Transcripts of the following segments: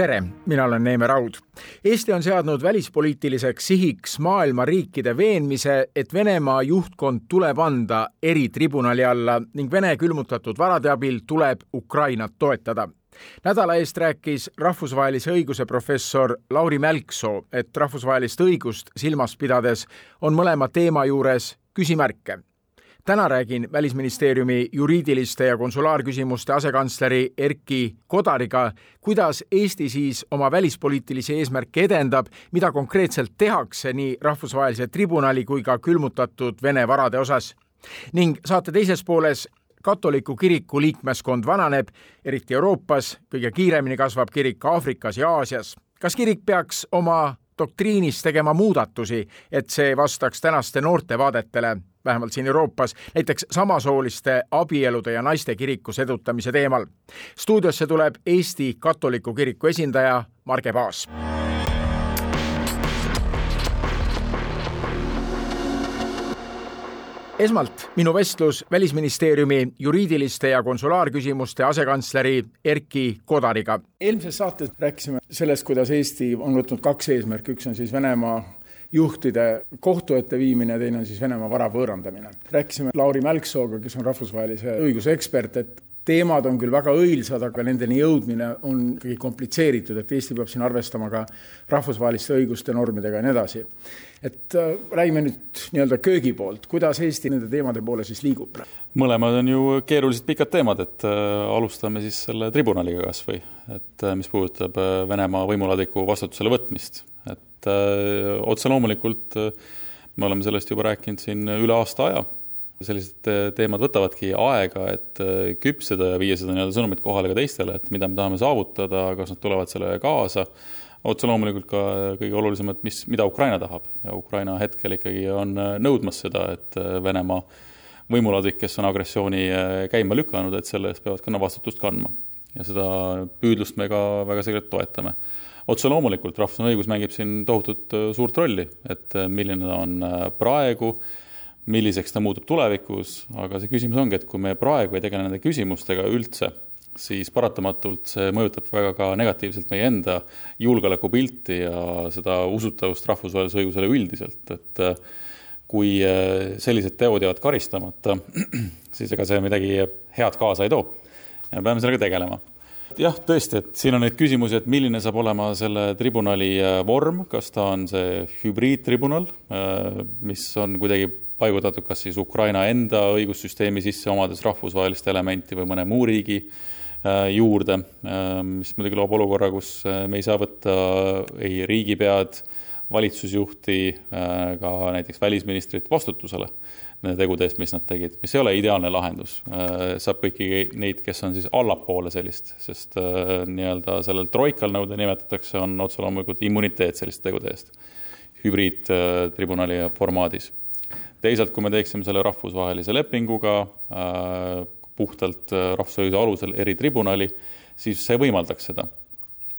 tere, mina olen Neeme Raud. Eesti on seadnud välispoliitiliseks sihiks maailma riikide veenmise, et Venemaa juhtkond tuleb anda eritribunali alla ning Vene külmutatud varade abil tuleb Ukrainat toetada nädala eest rääkis rahvusvahelise õiguse professor Lauri Mälksoo, et rahvusvahelist õigust silmas pidades on mõlema teema juures küsimärke täna räägin Välisministeeriumi juriidiliste ja konsulaarküsimuste asekantsleri Erki Kodariga, kuidas Eesti siis oma välispoliitilisi eesmärke edendab, mida konkreetselt tehakse nii rahvusvahelise tribunali kui ka külmutatud Vene varade osas. ning saate teises pooles katoliku kiriku liikmeskond vananeb, eriti Euroopas, kõige kiiremini kasvab kirik Aafrikas ja Aasias. kas kirik peaks oma doktriinis tegema muudatusi, et see vastaks tänaste noorte vaadetele, vähemalt siin Euroopas, näiteks samasooliste abielude ja naiste kirikus edutamise teemal. stuudiosse tuleb Eesti Katoliku Kiriku esindaja Marge Paas esmalt minu vestlus Välisministeeriumi juriidiliste ja konsulaarküsimuste asekantsleri Erki Kodariga. eelmises saates rääkisime sellest, kuidas Eesti on võtnud kaks eesmärki, üks on siis Venemaa juhtide kohtu ette viimine, teine on siis Venemaa vara võõrandamine. rääkisime Lauri Mälksooga, kes on rahvusvahelise õiguse ekspert, et teemad on küll väga õilsad, aga nendeni jõudmine on ikkagi komplitseeritud, et Eesti peab siin arvestama ka rahvusvaheliste õiguste normidega ja nii edasi. et äh, räägime nüüd nii-öelda köögi poolt, kuidas Eesti nende teemade poole siis liigub? mõlemad on ju keerulised pikad teemad, et äh, alustame siis selle tribunaliga kas või, et äh, mis puudutab äh, Venemaa võimulaadiku vastutusele võtmist, et äh, otse loomulikult äh, me oleme sellest juba rääkinud siin üle aasta aja sellised äh, teemad võtavadki aega, et küpseda ja viia seda nii-öelda sõnumit kohale ka teistele, et mida me tahame saavutada, kas nad tulevad sellega kaasa. otse loomulikult ka kõige olulisem, et mis, mida Ukraina tahab ja Ukraina hetkel ikkagi on nõudmas seda, et Venemaa võimuladik, kes on agressiooni käima lükanud, et selle eest peavad ka vastutust kandma. ja seda püüdlust me ka väga selgelt toetame otse loomulikult rahvusvaheline õigus mängib siin tohutut suurt rolli, et milline ta on praegu milliseks ta muutub tulevikus, aga see küsimus ongi, et kui me praegu ei tegele nende küsimustega üldse, siis paratamatult see mõjutab väga ka negatiivselt meie enda julgeolekupilti ja seda usutavust rahvusvahelisele õigusele üldiselt, et äh, kui äh, sellised teod jäävad karistamata, siis ega see midagi head kaasa ei too. ja peame sellega tegelema jah, tõesti, et siin on neid küsimusi, et milline saab olema selle tribunali äh, vorm, kas ta on see hübriidtribunal, mis on kuidagi paigutatud kas siis Ukraina enda õigussüsteemi sisse, omades rahvusvahelist elementi või mõne muu riigi äh, juurde, äh, mis muidugi loob olukorra, kus äh, me ei saa võtta ei riigipead, valitsusjuhti, ka näiteks välisministrit vastutusele tegude eest, mis nad tegid, mis ei ole ideaalne lahendus. saab kõiki neid, kes on siis allapoole sellist, sest nii-öelda sellel troikal, nagu ta nimetatakse, on otse loomulikult immuniteet selliste tegude eest hübriidtribunali formaadis teisalt, kui me teeksime selle rahvusvahelise lepinguga äh, puhtalt äh, rahvusvahelise alusel eritribunali, siis see võimaldaks seda.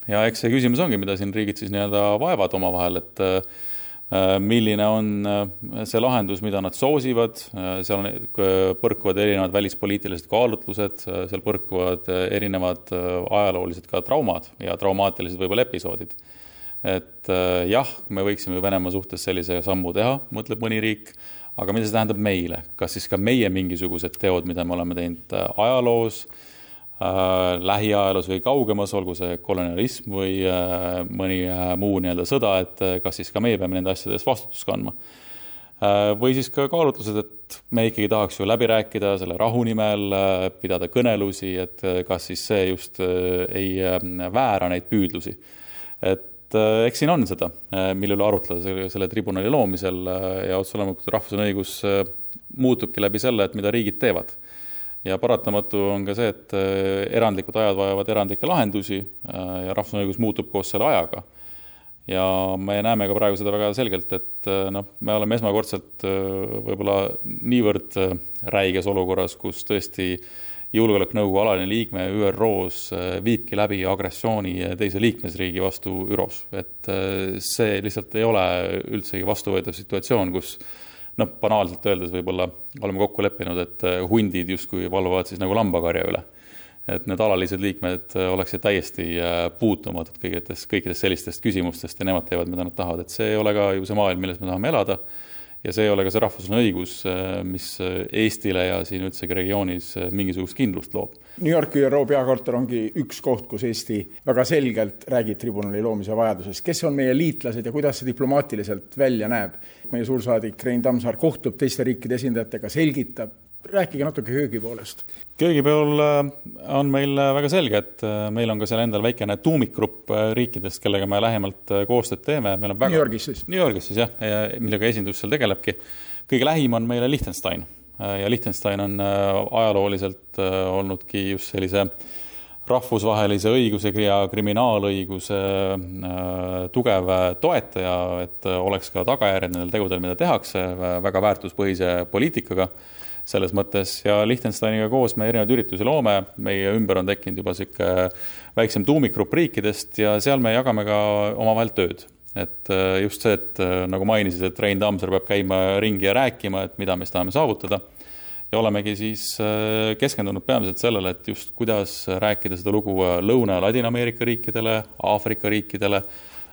ja eks see küsimus ongi, mida siin riigid siis nii-öelda vaevad omavahel, et äh, milline on äh, see lahendus, mida nad soosivad, äh, seal on, põrkuvad erinevad välispoliitilised kaalutlused, seal põrkuvad erinevad ajaloolised ka traumad ja traumaatilised võib-olla episoodid. et jah, me võiksime Venemaa suhtes sellise sammu teha, mõtleb mõni riik aga mida see tähendab meile, kas siis ka meie mingisugused teod, mida me oleme teinud äh, ajaloos äh,, lähiajaloos või kaugemas, olgu see kolonialism või äh, mõni äh, muu nii-öelda sõda, et äh, kas siis ka meie peame nende asjade eest vastutust kandma äh,. või siis ka kaalutlused, et me ikkagi tahaks ju läbi rääkida selle rahu nimel, pidada kõnelusi, et kas siis see just ei väära neid püüdlusi. et äh, eks siin on seda, äh, mille üle arutleda selle, selle tribunali loomisel äh, ja otse loomulikult rahvusvaheline õigus muutubki läbi selle, et mida riigid teevad. Ja paratamatu on ka see, et erandlikud ajad vajavad erandlikke lahendusi ja rahvusvaheline õigus muutub koos selle ajaga. ja me näeme ka praegu seda väga selgelt, et noh, me oleme esmakordselt võib-olla niivõrd räiges olukorras, kus tõesti julgeolekunõukogu alaline liikme ÜRO-s viibki läbi agressiooni teise liikmesriigi vastu ÜRO-s, et see lihtsalt ei ole üldsegi vastuvõetav situatsioon, kus noh, banaalselt öeldes võib-olla oleme kokku leppinud, et äh, hundid justkui valvavad siis nagu lambakarja üle. et need alalised liikmed äh, oleksid täiesti äh, puutumatud kõigitest, kõikidest sellistest küsimustest ja nemad teevad, mida nad tahavad, et see ei ole ka ju see maailm, milles me tahame elada ja see ei ole ka see rahvusvaheline õigus, mis Eestile ja siin üldsegi regioonis mingisugust kindlust loob. New Yorki ÜRO peakorter ongi üks koht, kus Eesti väga selgelt räägib tribunali loomise vajadusest. kes on meie liitlased ja kuidas see diplomaatiliselt välja näeb? meie suursaadik Rein Tammsaar kohtub teiste riikide esindajatega, selgitab, rääkige natuke köögi poolest. köögi pool äh, on meil äh, väga selge, et äh, meil on ka seal endal väikene tuumikgrupp riikidest, kellega me lähemalt koostööd teeme, meil on väga New Yorgis siis? New Yorgis siis jah, millega esindus seal tegelebki. kõige lähim on meile Liechtenstein ja Liechtenstein on ajalooliselt olnudki just sellise rahvusvahelise õiguse ja kriminaalõiguse tugev toetaja, et oleks ka tagajärjed nendel tegudel, mida tehakse, väga väärtuspõhise poliitikaga selles mõttes. Ja Liechtensteiniga koos me erinevaid üritusi loome, meie ümber on tekkinud juba niisugune väiksem tuumikgrupp riikidest ja seal me jagame ka omavahel tööd. et äh, just see, et äh, nagu mainisid, et Rein Tammsaar peab käima ringi ja rääkima, et mida me siis tahame saavutada. Ja olemegi siis äh, keskendunud peamiselt sellele, et just kuidas rääkida seda lugu Lõuna- ja Ladina-Ameerika riikidele, Aafrika riikidele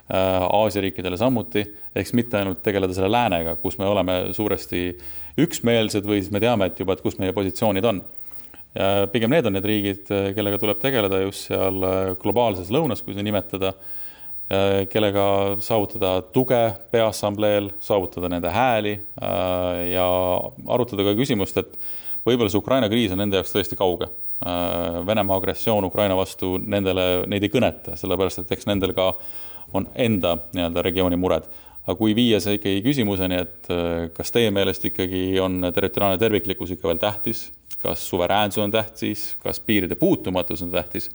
Aasia riikidele samuti, ehk siis mitte ainult tegeleda selle läänega, kus me oleme suuresti üksmeelsed või siis me teame, et juba, et kus meie positsioonid on. pigem need on need riigid, kellega tuleb tegeleda just seal globaalses lõunas, kui seda nimetada, kellega saavutada tuge Peaassambleel, saavutada nende hääli ja arutada ka küsimust, et võib-olla see Ukraina kriis on nende jaoks tõesti kauge. Venemaa agressioon Ukraina vastu nendele, neid ei kõneta, sellepärast et eks nendel ka on enda nii-öelda regiooni mured. aga kui viia see ikkagi küsimuseni, et äh, kas teie meelest ikkagi on territoriaalne terviklikkus ikka veel tähtis, kas suveräänsus on tähtis, kas piiride puutumatus on tähtis,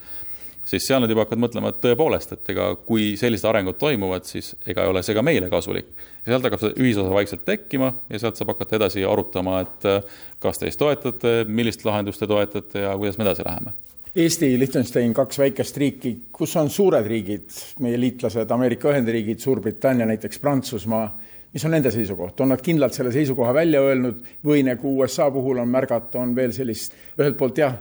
siis seal nad juba hakkavad mõtlema, et tõepoolest, et ega kui sellised arengud toimuvad, siis ega ei ole see ka meile kasulik. ja sealt hakkab see ühisosa vaikselt tekkima ja sealt saab hakata edasi arutama, et äh, kas te siis toetate, millist lahendust te toetate ja kuidas me edasi läheme Eesti, Liechtenstein, kaks väikest riiki, kus on suured riigid, meie liitlased, Ameerika Ühendriigid, Suurbritannia, näiteks Prantsusmaa, mis on nende seisukoht, on nad kindlalt selle seisukoha välja öelnud või nagu USA puhul on märgata, on veel sellist ühelt poolt jah,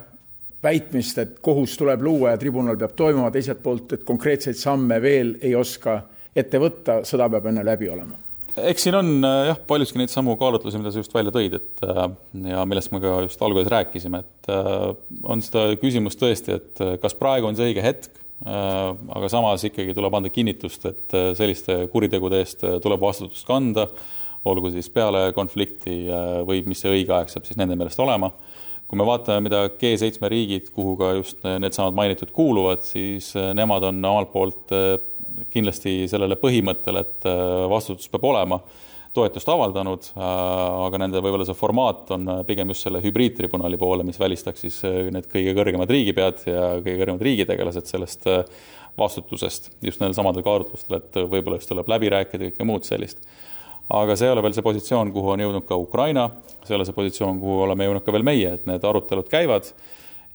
väitmist, et kohus tuleb luua ja tribunal peab toimuma, teiselt poolt, et konkreetseid samme veel ei oska ette võtta, sõda peab enne läbi olema eks siin on äh, jah, paljuski neid samu kaalutlusi, mida sa just välja tõid, et äh, ja millest me ka just alguses rääkisime, et äh, on seda küsimust tõesti, et kas praegu on see õige hetk, aga samas ikkagi tuleb anda kinnitust, et selliste kuritegude eest tuleb vastutust kanda, olgu siis peale konflikti või mis see õige aeg saab siis nende meelest olema kui me vaatame, mida G7 riigid, kuhu ka just needsamad mainitud kuuluvad, siis äh, nemad on omalt poolt äh, kindlasti sellele põhimõttele, et äh, vastutus peab olema, toetust avaldanud, aga nende võib-olla see formaat on pigem just selle hübriidtribunali poole, mis välistaks siis need kõige kõrgemad riigipead ja kõige kõrgemad riigitegelased sellest vastutusest just nendel samadel kaalutlustel, et võib-olla just tuleb läbi rääkida, kõike muud sellist aga see ei ole veel see positsioon, kuhu on jõudnud ka Ukraina, see ei ole see positsioon, kuhu oleme jõudnud ka veel meie, et need arutelud käivad.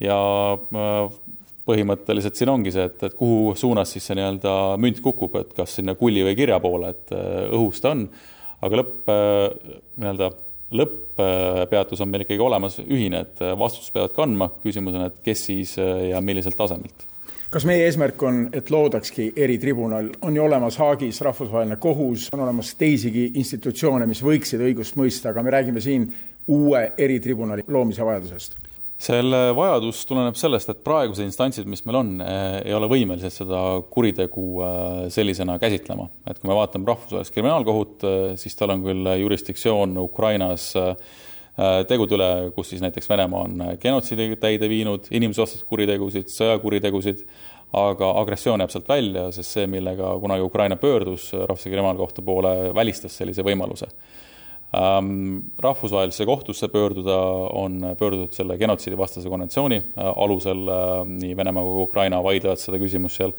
Ja äh, põhimõtteliselt siin ongi see, et, et kuhu suunas siis see nii-öelda münt kukub, et kas sinna kulli või kirja poole, et äh, õhus ta on, aga lõpp, äh, nii-öelda lõpppeatus on meil ikkagi olemas ühine, et vastutust peavad kandma, küsimus on, et kes siis ja milliselt tasemelt kas meie eesmärk on, et loodakski eritribunal, on ju olemas Haagis rahvusvaheline kohus, on olemas teisigi institutsioone, mis võiksid õigust mõista, aga me räägime siin uue eritribunali loomise vajadusest selle vajadus tuleneb sellest, et praegused instantsid, mis meil on, ei ole võimelised seda kuritegu äh, sellisena käsitlema. et kui me vaatame rahvusvahelist kriminaalkohut, äh, siis tal on küll jurisdiktsioon Ukrainas äh, tegude üle, kus siis näiteks Venemaa on genotsiidi täide viinud, inimsusevastaseid kuritegusid, sõjakuritegusid, aga agressioon jääb sealt välja, sest see, millega kunagi Ukraina pöördus Rahvusvahelise Kriminaalkohtu poole, välistas sellise võimaluse. Ähm, rahvusvahelisse kohtusse pöörduda on pöördutud selle genotsiidivastase konventsiooni äh, alusel, äh, nii Venemaa kui Ukraina vaidlevad seda küsimust seal,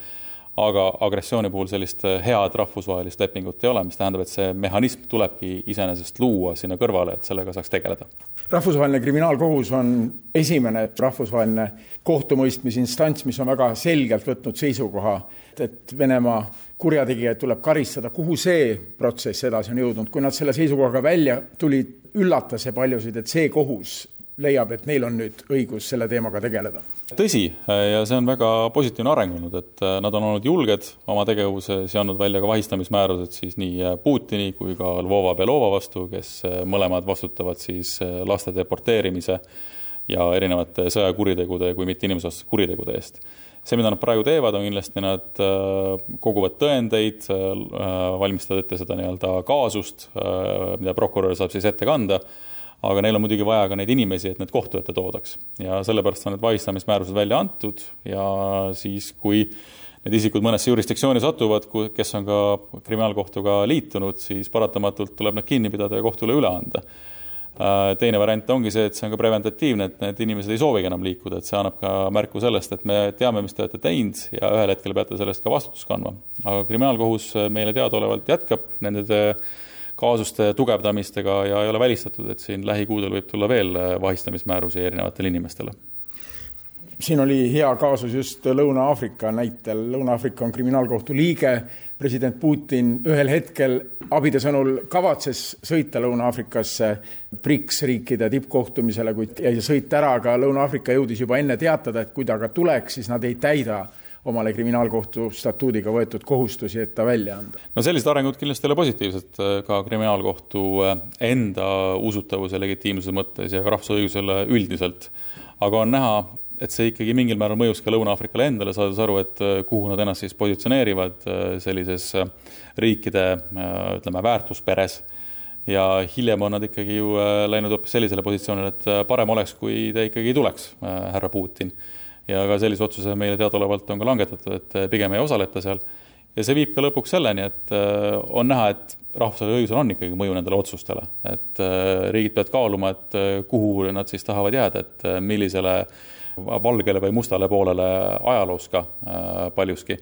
aga agressiooni puhul sellist head rahvusvahelist lepingut ei ole, mis tähendab, et see mehhanism tulebki iseenesest luua sinna kõrvale, et sellega saaks tegeleda. rahvusvaheline kriminaalkohus on esimene rahvusvaheline kohtumõistmisinstants, mis on väga selgelt võtnud seisukoha, et Venemaa kurjategijaid tuleb karistada, kuhu see protsess edasi on jõudnud, kui nad selle seisukohaga välja tulid, üllatas see paljusid, et see kohus leiab, et neil on nüüd õigus selle teemaga tegeleda. Tõsi, ja see on väga positiivne areng olnud, et äh, nad on olnud julged oma tegevuses ja andnud välja ka vahistamismäärused siis nii äh, Putini kui ka Lvova Belova vastu, kes äh, mõlemad vastutavad siis laste deporteerimise ja erinevate sõjakuritegude kui mitte inimsusvastaste kuritegude eest. see, mida nad praegu teevad, on kindlasti nad koguvad tõendeid, valmistavad ette seda nii-öelda kaasust, mida prokurör saab siis ette kanda aga neil on muidugi vaja ka neid inimesi, et need kohtu ette toodaks. ja sellepärast on need vahistamismäärused välja antud ja siis, kui need isikud mõnesse jurisdiktsiooni satuvad, kes on ka kriminaalkohtuga liitunud, siis paratamatult tuleb nad kinni pidada ja kohtule üle anda. Äh, teine variant ongi see, et see on ka preventatiivne, et need inimesed ei soovigi enam liikuda, et see annab ka märku sellest, et me teame, mis te olete teinud ja ühel hetkel peate sellest ka vastutust kandma. aga kriminaalkohus meile teadaolevalt jätkab nende kaasuste tugevdamistega ja ei ole välistatud, et siin lähikuudel võib tulla veel vahistamismäärusi erinevatele inimestele. Siin oli hea kaasus just Lõuna-Aafrika näitel, Lõuna-Aafrika on kriminaalkohtu liige, president Putin ühel hetkel abide sõnul kavatses sõita Lõuna-Aafrikasse BRICS riikide tippkohtumisele, kuid jäi sõit ära, aga Lõuna-Aafrika jõudis juba enne teatada, et kui ta ka tuleks, siis nad ei täida omale kriminaalkohtu statuudiga võetud kohustusi, et ta välja anda. no sellised arengud kindlasti ei ole positiivsed äh, ka kriminaalkohtu äh, enda usutavuse legitiimsuse mõttes ja ka rahvusõigusele üldiselt. aga on näha, et see ikkagi mingil määral mõjus ka Lõuna-Aafrikale endale, saades aru, et äh, kuhu nad ennast siis positsioneerivad sellises riikide ütleme, väärtusperes ja hiljem on nad ikkagi ju läinud hoopis sellisele positsioonile, et parem oleks, kui ta ikkagi tuleks, härra Putin ja ka sellise otsuse meile teadaolevalt on ka langetatud, et eh, pigem ei osaleta seal. ja see viib ka lõpuks selleni, et eh, on näha, et rahvusvahelisel õigusel on ikkagi mõju nendele otsustele, et eh, riigid peavad kaaluma, et kuhu nad siis tahavad jääda, et millisele valgele või mustale poolele ajaloos ka paljuski.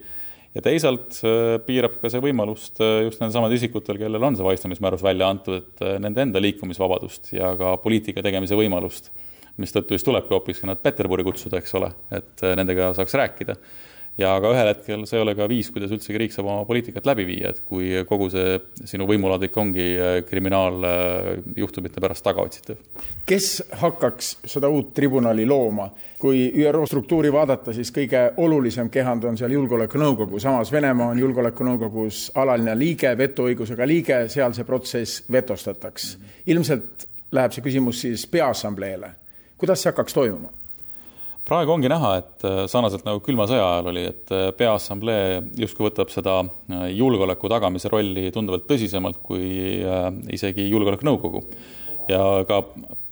Ja teisalt piirab ka see võimalust just nendesamade isikutel, kellel on see vahistamismäärus välja antud, et nende enda liikumisvabadust ja ka poliitika tegemise võimalust mistõttu siis tulebki hoopiski nad Peterburi kutsuda, eks ole, et äh, nendega saaks rääkida. ja ka ühel hetkel see ei ole ka viis, kuidas üldsegi riik saab oma poliitikat läbi viia, et kui kogu see sinu võimuladvik ongi äh, kriminaaljuhtumite pärast tagaotsitav. kes hakkaks seda uut tribunali looma? kui ÜRO struktuuri vaadata, siis kõige olulisem kehand on seal Julgeolekunõukogu, samas Venemaa on Julgeolekunõukogus alaline liige, vetoõigusega liige, seal see protsess vetostataks. ilmselt läheb see küsimus siis Peaassambleele kuidas see hakkaks toimuma? praegu ongi näha, et äh, sarnaselt nagu külma sõja ajal oli, et äh, Peaassamblee justkui võtab seda äh, julgeoleku tagamise rolli tunduvalt tõsisemalt kui isegi Julgeolekunõukogu. ja ka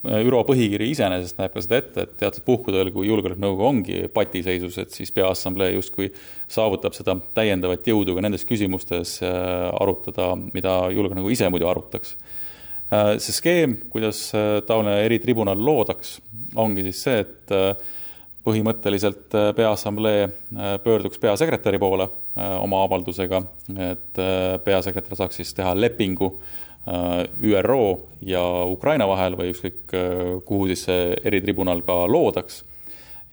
ÜRO põhikiri iseenesest näeb ka seda ette, et teatud puhkudel, kui Julgeolekunõukogu ongi patiseisus, et siis Peaassamblee justkui saavutab seda täiendavat jõudu ka nendes küsimustes arutada, mida Julgeolekunõukogu ise muidu arutaks see skeem, kuidas äh, taoline eritribunal loodaks, ongi siis see, et äh, põhimõtteliselt Peaassamblee pöörduks peasekretäri poole oma avaldusega, et peasekretär saaks siis teha lepingu ÜRO ja Ukraina vahel või ükskõik, kuhu siis see eritribunal ka loodaks.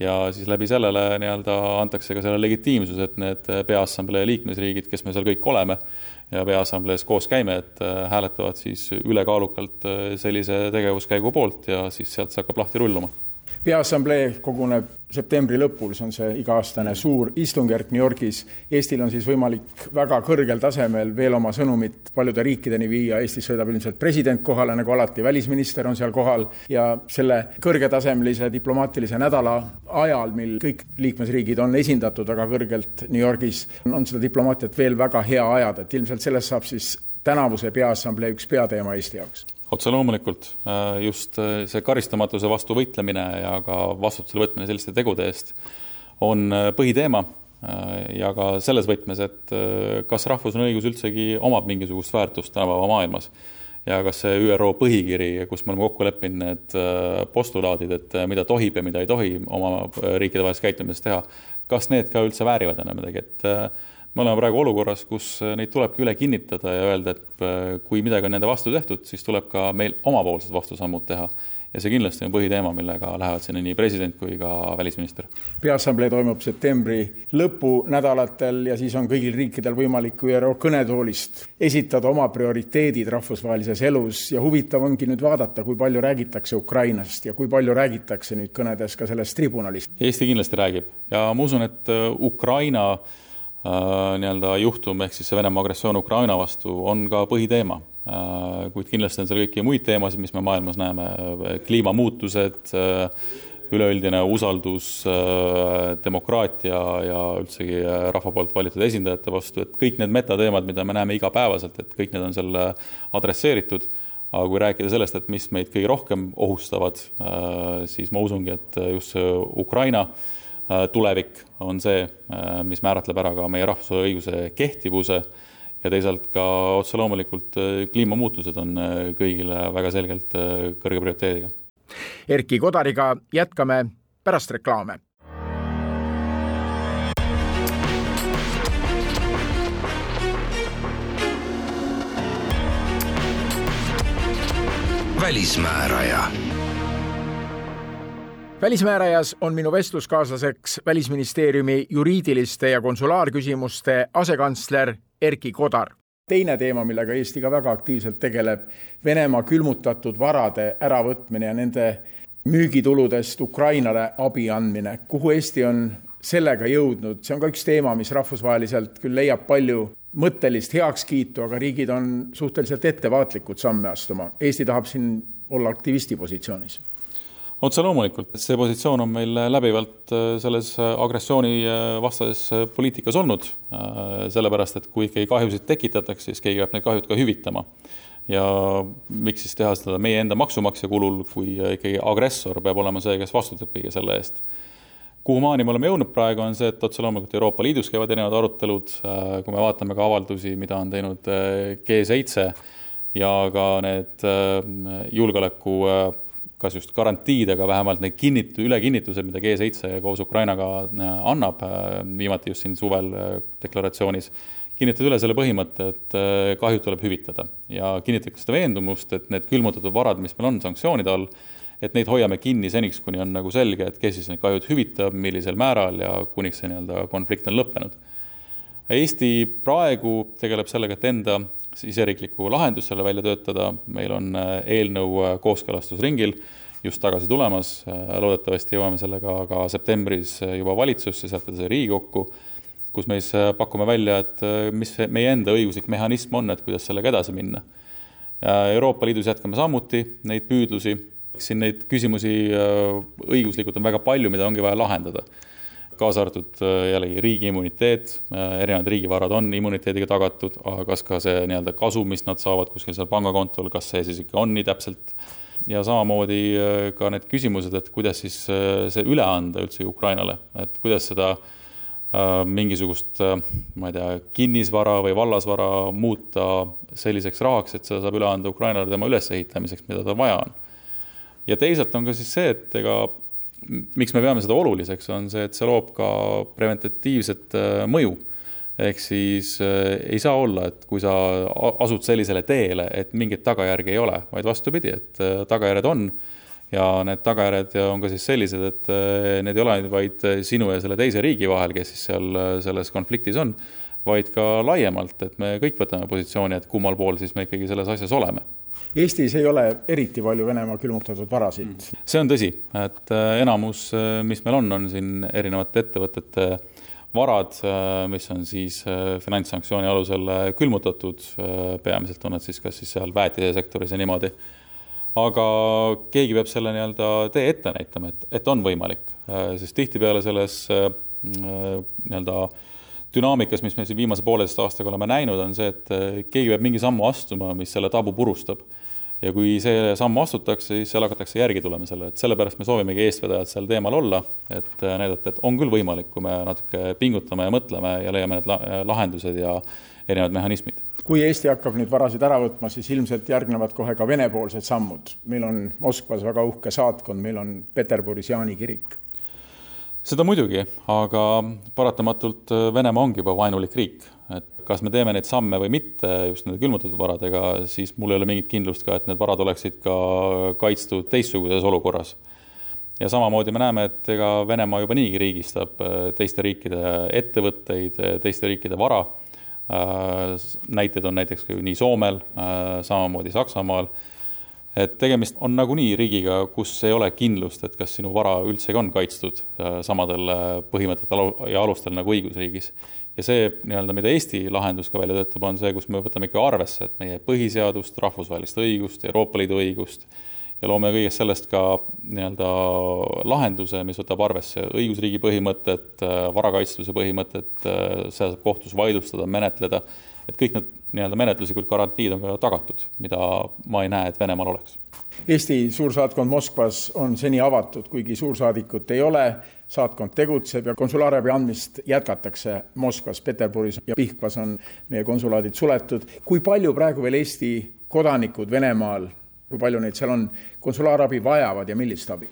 Ja siis läbi sellele nii-öelda antakse ka selle legitiimsus, et need Peaassamblee liikmesriigid, kes me seal kõik oleme, ja Peaassamblees koos käime, et äh, hääletavad siis ülekaalukalt äh, sellise tegevuskäigu poolt ja siis sealt see hakkab lahti rulluma peaassamblee koguneb septembri lõpul, see on see iga-aastane suur istungjärk New Yorgis. Eestil on siis võimalik väga kõrgel tasemel veel oma sõnumit paljude riikideni viia, Eestis sõidab ilmselt president kohale, nagu alati, välisminister on seal kohal. Ja selle kõrgetasemelise diplomaatilise nädala ajal, mil kõik liikmesriigid on esindatud väga kõrgelt New Yorgis, on seda diplomaatiat veel väga hea ajada, et ilmselt sellest saab siis tänavuse Peaassamblee üks peateema Eesti jaoks otse loomulikult, äh, just äh, see karistamatuse vastu võitlemine ja ka vastutusele võtmine selliste tegude eest on äh, põhiteema. Ja ka selles võtmes, et kas rahvusvaheline õigus üldsegi omab mingisugust väärtust tänapäeva maailmas. ja kas see ÜRO põhikiri, kus me oleme kokku leppinud need postulaadid, et mida tohib ja mida ei tohi oma riikidevahelises käitumises teha, kas need ka üldse väärivad enam midagi, et me oleme praegu olukorras, kus neid tulebki üle kinnitada ja öelda, et kui midagi on nende vastu tehtud, siis tuleb ka meil omapoolsed vastusammud teha ja see kindlasti on põhiteema, millega lähevad sinna nii president kui ka välisminister. peaassamblee toimub septembri lõpunädalatel ja siis on kõigil riikidel võimalik ÜRO kõnetoolist esitada oma prioriteedid rahvusvahelises elus ja huvitav ongi nüüd vaadata, kui palju räägitakse Ukrainast ja kui palju räägitakse nüüd kõnedes ka sellest tribunalist. Eesti kindlasti räägib ja ma usun, et äh, Ukraina nii-öelda juhtum ehk siis see Venemaa agressioon Ukraina vastu on ka põhiteema. Äh, kuid kindlasti on seal kõiki muid teemasid, mis me maailmas näeme, kliimamuutused, äh, üleüldine usaldus äh, demokraatia ja üldsegi rahva poolt valitud esindajate vastu, et kõik need metateemad, mida me näeme igapäevaselt, et kõik need on seal adresseeritud, aga kui rääkida sellest, et mis meid kõige rohkem ohustavad, siis ma usungi, et just see Ukraina tulevik on see, mis määratleb ära ka meie rahvusvahelise õiguse kehtivuse ja teisalt ka otse loomulikult äh, kliimamuutused on äh, kõigile väga selgelt äh, kõrge prioriteediga. Erkki Kodariga jätkame pärast reklaame. välismääraja välismäärajas on minu vestluskaaslaseks Välisministeeriumi juriidiliste ja konsulaarküsimuste asekantsler Erki Kodar. teine teema, millega Eesti ka väga aktiivselt tegeleb, Venemaa külmutatud varade äravõtmine ja nende müügituludest Ukrainale abi andmine. kuhu Eesti on sellega jõudnud, see on ka üks teema, mis rahvusvaheliselt küll leiab palju mõttelist heakskiitu, aga riigid on suhteliselt ettevaatlikud samme astuma. Eesti tahab siin olla aktivisti positsioonis otse loomulikult, see positsioon on meil läbivalt äh, selles äh, agressioonivastases äh, poliitikas olnud, sellepärast et kui ikkagi kahjusid tekitatakse, siis keegi peab need kahjud ka hüvitama. ja miks siis teha seda meie enda maksumaksja kulul, kui ikkagi agressor peab olema see, kes vastutab kõige selle eest. kuhumaani me oleme jõudnud praegu, on see, et otse loomulikult Euroopa Liidus käivad erinevad arutelud, kui me vaatame ka avaldusi, mida on teinud G7 ja ka need julgeoleku kas just garantiid, aga vähemalt need kinnit-, ülekinnitused, mida G7 koos Ukrainaga äh, annab, äh, viimati just siin suvel äh, deklaratsioonis, kinnitavad üle selle põhimõtte, et kahjud tuleb hüvitada ja kinnitab seda veendumust, et need külmutatud varad, mis meil on sanktsioonide all, et neid hoiame kinni seniks, kuni on nagu selge, et kes siis need kahjud hüvitab, millisel määral ja kuniks see nii-öelda konflikt on lõppenud. Eesti praegu tegeleb sellega, et enda siseriiklikku lahendust selle välja töötada, meil on äh, eelnõu äh, kooskõlastusringil just tagasi tulemas, äh, loodetavasti jõuame sellega ka septembris juba valitsusse, sealt edasi Riigikokku, kus me siis pakume välja, et mis meie enda õiguslik mehhanism on, et kuidas sellega edasi minna. Euroopa Liidus jätkame samuti neid püüdlusi, siin neid küsimusi õiguslikult on väga palju, mida ongi vaja lahendada kaasa arvatud äh, jällegi riigi immuniteet, äh, erinevad riigivarad on immuniteediga tagatud, aga kas ka see nii-öelda kasu, mis nad saavad kuskil seal pangakontol, kas see siis ikka on nii täpselt, ja samamoodi äh, ka need küsimused, et kuidas siis see üle anda üldse Ukrainale, et kuidas seda mingisugust, ma ei tea, kinnisvara või vallasvara muuta selliseks rahaks, et seda saab üle anda Ukrainale tema ülesehitamiseks, mida tal vaja on. ja teisalt on ka siis see, et ega miks me peame seda oluliseks, on see, et see loob ka preventatiivset äh, mõju. ehk siis äh, ei saa olla, et kui sa asud sellisele teele, et mingeid tagajärgi ei ole, vaid vastupidi, et äh, tagajärjed on ja need tagajärjed on ka siis sellised, et need ei ole vaid sinu ja selle teise riigi vahel, kes siis seal selles konfliktis on, vaid ka laiemalt, et me kõik võtame positsiooni, et kummal pool siis me ikkagi selles asjas oleme Eestis ei ole eriti palju Venemaa külmutatud varasid. Mm. see on tõsi, et äh, enamus, äh, mis meil on, on siin erinevate ettevõtete varad, äh, mis on siis finantssanktsiooni alusel külmutatud, peamiselt on nad siis kas siis seal väetisesektoris ja niimoodi. aga keegi peab selle nii-öelda tee ette näitama, et, et on võimalik, sest tihtipeale selles nii-öelda dünaamikas, mis me siin viimase pooleteist aastaga oleme näinud, on see, et keegi peab mingi sammu astuma, mis selle tabu purustab ja kui see samm astutakse, siis seal hakatakse järgi tulema sellele, et sellepärast me soovimegi eestvedajad sel teemal olla, et äh, näidata, et on küll võimalik, kui me natuke pingutame ja mõtleme ja leiame need lahendused ja erinevad mehhanismid. kui Eesti hakkab nüüd varasid ära võtma, siis ilmselt järgnevad kohe ka Vene-poolsed sammud. meil on Moskvas väga uhke saatkond, meil on Peterburis Jaani kirik seda muidugi, aga paratamatult Venemaa ongi juba vaenulik riik, kas me teeme neid samme või mitte just nende külmutatud varadega, siis mul ei ole mingit kindlust ka, et need varad oleksid ka kaitstud teistsuguses olukorras. ja samamoodi me näeme, et ega Venemaa juba niigi riigistab äh, teiste riikide ettevõtteid, äh, teiste riikide vara. Äh, näiteid on näiteks nii Soomel, samamoodi Saksamaal et tegemist on nagunii riigiga, kus ei ole kindlust, et kas sinu vara üldsegi on kaitstud samadel põhimõtetel ja alustel nagu õigusriigis ja see nii-öelda, mida Eesti lahendus ka välja töötab, on see, kus me võtame ikka arvesse, et meie põhiseadust, rahvusvahelist õigust, Euroopa Liidu õigust ja loome kõigest sellest ka nii-öelda lahenduse, mis võtab arvesse õigusriigi põhimõtet, varakaitstuse põhimõtet, seda saab kohtus vaidlustada, menetleda, et kõik need nii-öelda menetluslikud garantiid on ka tagatud, mida ma ei näe, et Venemaal oleks. Eesti suursaatkond Moskvas on seni avatud, kuigi suursaadikut ei ole saatkond tegutseb ja konsulaarabi andmist jätkatakse Moskvas, Peterburis ja Pihkvas on meie konsulaadid suletud. kui palju praegu veel Eesti kodanikud Venemaal, kui palju neid seal on, konsulaarabi vajavad ja millist abi?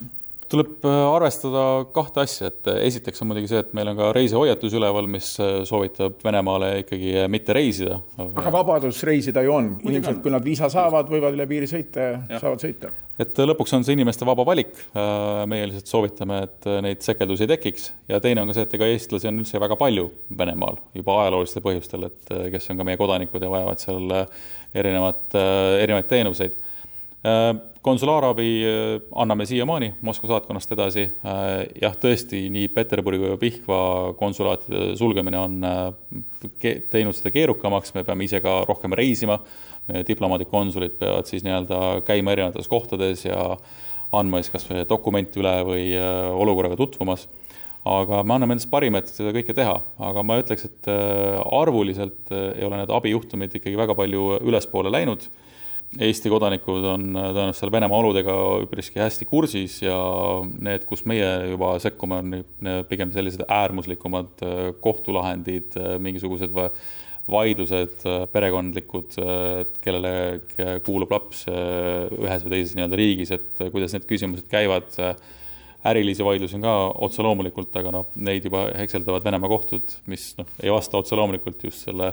Tuleb äh, arvestada kahte asja, et äh, esiteks on muidugi see, et meil on ka reisihoiatus üleval, mis äh, soovitab Venemaale ikkagi mitte reisida. aga vabadus reisida ju on, inimesed, kui nad viisa saavad, võivad üle piiri sõita ja, saavad sõita et lõpuks on see inimeste vaba valik. Meie lihtsalt soovitame, et neid sekeldusi ei tekiks ja teine on ka see, et ega eestlasi on üldse väga palju Venemaal juba ajaloolistel põhjustel, et kes on ka meie kodanikud ja vajavad seal erinevat, erinevaid teenuseid. Konsulaarabi anname siiamaani Moskva saatkonnast edasi. jah, tõesti, nii Peterburi kui Pihkva konsulaatide sulgemine on teinud seda keerukamaks, me peame ise ka rohkem reisima diplomaadid, konsulid peavad siis nii-öelda käima erinevates kohtades ja andma siis kas või dokumenti üle või äh, olukorraga tutvumas. aga me anname endast parima, et seda kõike teha, aga ma ütleks, et äh, arvuliselt äh, ei ole need abijuhtumid ikkagi väga palju ülespoole läinud. Eesti kodanikud on tõenäoliselt seal Venemaa oludega üpriski hästi kursis ja need, kus meie juba sekkume, on pigem sellised äärmuslikumad kohtulahendid, mingisugused või vaidlused äh, perekondlikud, äh, et kellele kuulub laps äh, ühes või teises nii-öelda riigis, et kuidas need küsimused käivad. ärilisi vaidlusi on ka otse loomulikult, aga noh, neid juba hekseldavad Venemaa kohtud, mis noh, ei vasta otse loomulikult just selle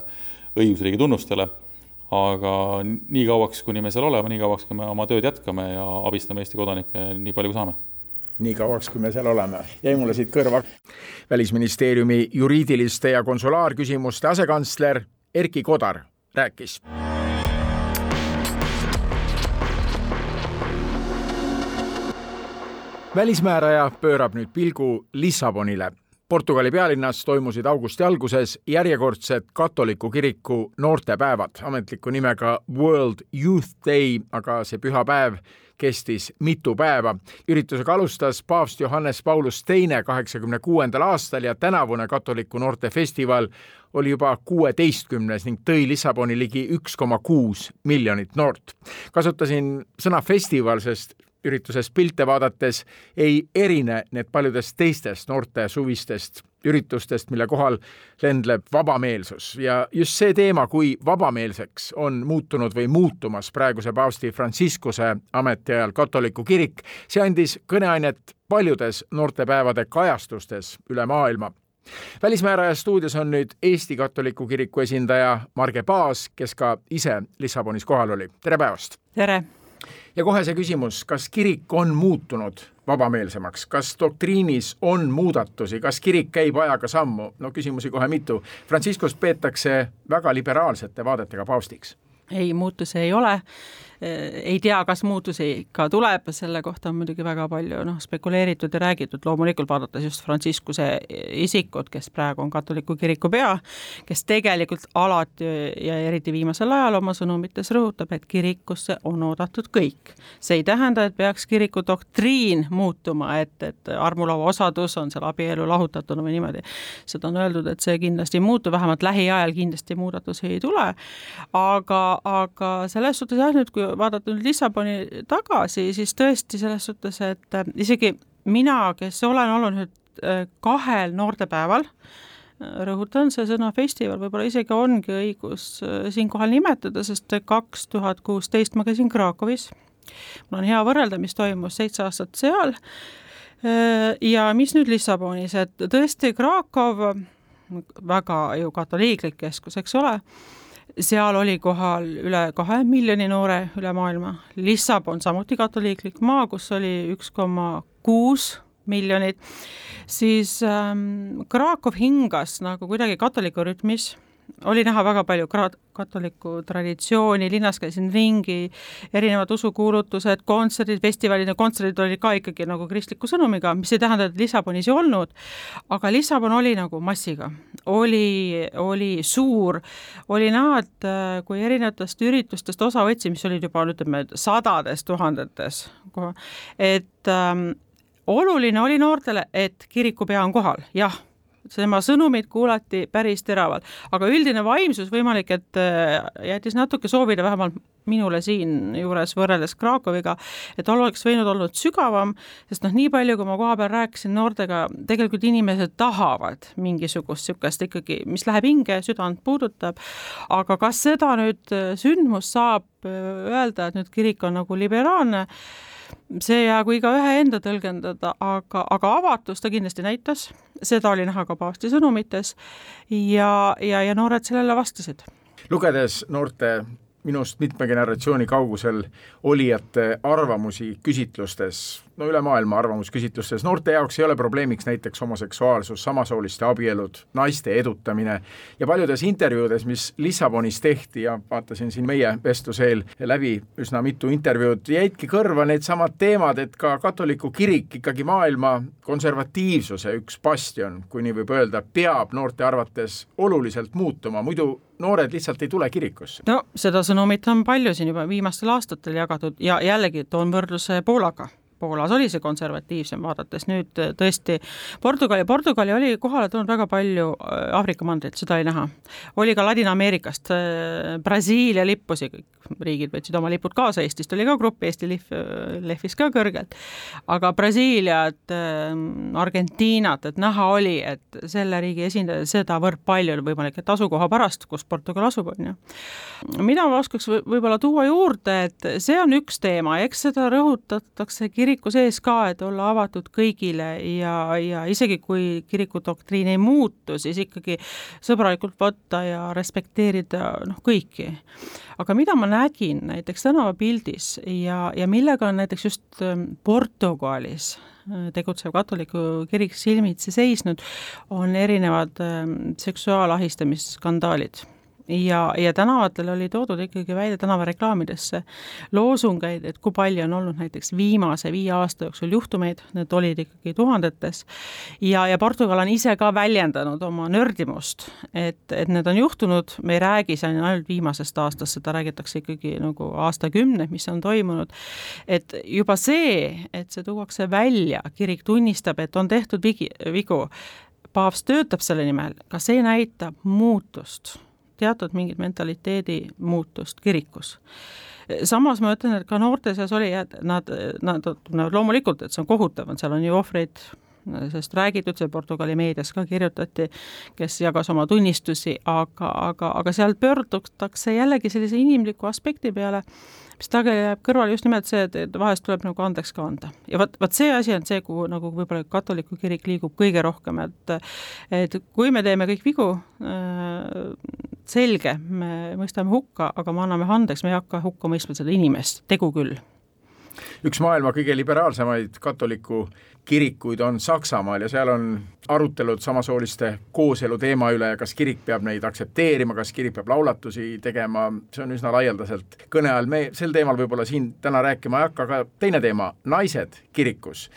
õigusriigi tunnustele. Aga nii kauaks, kuni me seal oleme, nii kauaks, kui me oma tööd jätkame ja abistame Eesti kodanikke nii palju, kui saame nii kauaks, kui me seal oleme. jäi mulle siit kõrva välisministeeriumi juriidiliste ja konsulaarküsimuste asekantsler Erkki Kodar rääkis. välismääraja pöörab nüüd pilgu Lissabonile Portugali pealinnas toimusid augusti alguses järjekordsed katoliku kiriku noortepäevad, ametliku nimega World Youth Day, aga see pühapäev kestis mitu päeva. üritusega alustas paavst Johannes Paulus Teine kaheksakümne kuuendal aastal ja tänavune katoliku noortefestival oli juba kuueteistkümnes ning tõi Lissaboni ligi üks koma kuus miljonit noort. kasutasin sõna festival, sest üritusest pilte vaadates ei erine need paljudest teistest noorte suvistest üritustest, mille kohal lendleb vabameelsus ja just see teema, kui vabameelseks on muutunud või muutumas praeguse paavsti Franciscuse ametiajal katoliku kirik, see andis kõneainet paljudes noortepäevade kajastustes üle maailma välismääraja stuudios on nüüd Eesti Katoliku Kiriku esindaja Marge Paas, kes ka ise Lissabonis kohal oli. tere päevast! tere! Ja kohe see küsimus, kas kirik on muutunud vabameelsemaks, kas doktriinis on muudatusi, kas kirik käib ajaga sammu, no küsimusi kohe mitu. Franciscust peetakse väga liberaalsete vaadetega paavstiks. ei, muutusi ei ole ei tea, kas muutusi ka tuleb, selle kohta on muidugi väga palju noh, spekuleeritud ja räägitud, loomulikult vaadates just Franciscuse isikut, kes praegu on katoliku kiriku pea, kes tegelikult alati ja eriti viimasel ajal oma sõnumites rõhutab, et kirikusse on oodatud kõik. see ei tähenda, et peaks kiriku doktriin muutuma, et, et armulaua osadus on seal abielu lahutatuna või niimoodi. seda on öeldud, et see kindlasti ei muutu, vähemalt lähiajal kindlasti muudatusi ei tule, aga, aga selles suhtes jah, nüüd kui vaadata nüüd Lissaboni tagasi, siis tõesti selles suhtes, et äh, isegi mina, kes olen olnud nüüd äh, kahel noortepäeval, äh, rõhutan, see sõna festival võib-olla isegi ongi õigus siinkohal nimetada, sest kaks tuhat kuusteist ma käisin Krakowis. mul on hea võrrelda, mis toimus seitse aastat seal ja mis nüüd Lissabonis, et tõesti Krakow, väga ju katoliiklik keskus, eks ole, seal oli kohal üle kahe miljoni noore üle maailma, Lissabon samuti katoliiklik maa, kus oli üks koma kuus miljonit, siis ähm, Krakow hingas nagu kuidagi katoliku rütmis oli näha väga palju katoliku traditsiooni, linnas käisin ringi, erinevad usukuulutused, kontserdid, festivalid ja kontserdid olid ka ikkagi nagu kristliku sõnumiga, mis ei tähenda, et Lissabonis ei olnud, aga Lissabon oli nagu massiga, oli, oli suur, oli et äh, kui erinevatest üritustest osa võtsin, mis olid juba ütleme sadades tuhandetes, et ähm, oluline oli noortele, et kirikupea on kohal, jah tema sõnumit kuulati päris teravalt, aga üldine vaimsus võimalik, et äh, jättis natuke soovida, vähemalt minule siinjuures võrreldes Krakow'iga, et oleks võinud olnud sügavam, sest noh, nii palju, kui ma kohapeal rääkisin noortega, tegelikult inimesed tahavad mingisugust niisugust ikkagi, mis läheb hinge, südant puudutab, aga kas seda nüüd äh, sündmust saab äh, öelda, et nüüd kirik on nagu liberaalne, see jäägu igaühe enda tõlgendada, aga, aga avatust ta kindlasti näitas, seda oli näha ka paavsti sõnumites ja, ja, ja noored sellele vastasid. lugedes noorte minust mitme generatsiooni kaugusel olijate arvamusi küsitlustes, no üle maailma arvamusküsitlustes, noorte jaoks ei ole probleemiks näiteks homoseksuaalsus, samasooliste abielud, naiste edutamine ja paljudes intervjuudes, mis Lissabonis tehti ja vaatasin siin meie vestluse eel läbi üsna mitu intervjuud, jäidki kõrva needsamad teemad, et ka katoliku kirik ikkagi maailma konservatiivsuse üks bastion, kui nii võib öelda, peab noorte arvates oluliselt muutuma, muidu noored lihtsalt ei tule kirikusse. no seda sõnumit on palju siin juba viimastel aastatel jagatud ja jällegi toon võrdluse Poolaga Poolas oli see konservatiivsem, vaadates nüüd äh, tõesti Portugali, Portugali oli kohale tulnud väga palju äh, Aafrika mandrit, seda oli näha. oli ka Ladina-Ameerikast, äh, Brasiilia lippusi, kõik riigid võtsid oma lipud kaasa, Eestist oli ka grupp, Eesti lihv lehvis ka kõrgelt, aga Brasiiliat, Argentiinat, et näha oli, et selle riigi esindajaid sedavõrd palju on võimalik, et asukoha pärast, kus Portugal asub, on ju. mida ma oskaks võib-olla tuua juurde, et see on üks teema, eks seda rõhutatakse kirjalikult, kiriku sees ka, et olla avatud kõigile ja, ja isegi kui kiriku doktriin ei muutu, siis ikkagi sõbralikult võtta ja respekteerida noh, kõiki. aga mida ma nägin näiteks tänavapildis ja, ja millega on näiteks just ähm, Portugalis äh, tegutsev katoliku kirik silmitsi seisnud, on erinevad ähm, seksuaalahistamisskandaalid ja, ja tänavatel oli toodud ikkagi välja tänavareklaamidesse loosungeid, et kui palju on olnud näiteks viimase viie aasta jooksul juhtumeid, need olid ikkagi tuhandetes, ja, ja Portugal on ise ka väljendanud oma nördimust, et, et need on juhtunud, me ei räägi siin ainult viimasest aastast, seda räägitakse ikkagi nagu aastakümneid, mis on toimunud, et juba see, et see tuuakse välja, kirik tunnistab, et on tehtud vigi, vigu, paavst töötab selle nimel, ka see näitab muutust teatud mingit mentaliteedi muutust kirikus. Samas ma ütlen, et ka noorte seas oli, et nad, nad, nad loomulikult, et see on kohutav, et seal on ju ohvreid, sest räägitud, see Portugali meedias ka kirjutati, kes jagas oma tunnistusi, aga, aga, aga seal pöördutakse jällegi sellise inimliku aspekti peale mis sageli jääb kõrvale just nimelt see, et vahest tuleb nagu andeks ka anda. ja vot, vot see asi on see, kuhu nagu võib-olla katoliku kirik liigub kõige rohkem, et et kui me teeme kõik vigu äh,, selge, me mõistame hukka, aga me anname andeks, me ei hakka hukka mõistma seda inimest, tegu küll üks maailma kõige liberaalsemaid katoliku kirikuid on Saksamaal ja seal on arutelud samasooliste kooselu teema üle, kas kirik peab neid aktsepteerima, kas kirik peab laulatusi tegema, see on üsna laialdaselt kõne all, me sel teemal võib-olla siin täna rääkima ei hakka, aga teine teema, naised kirikus.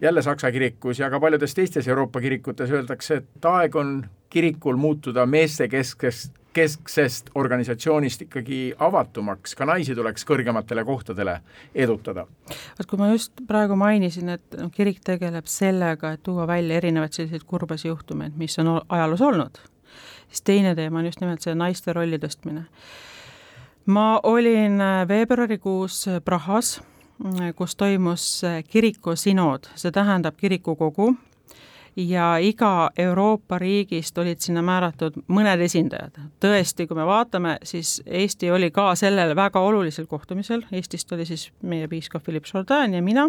jälle Saksa kirikus ja ka paljudes teistes Euroopa kirikutes öeldakse, et aeg on kirikul muutuda meestekesksest kesksest organisatsioonist ikkagi avatumaks, ka naisi tuleks kõrgematele kohtadele edutada. vot kui ma just praegu mainisin, et noh, kirik tegeleb sellega, et tuua välja erinevaid selliseid kurbasi juhtumeid, mis on ajaloos olnud, siis teine teema on just nimelt see naiste rolli tõstmine. ma olin äh, veebruarikuus Prahas, äh, kus toimus äh, kiriku sinood, see tähendab kirikukogu ja iga Euroopa riigist olid sinna määratud mõned esindajad. tõesti, kui me vaatame, siis Eesti oli ka sellel väga olulisel kohtumisel, Eestist oli siis meie piiskop Philipp Jourdain ja mina,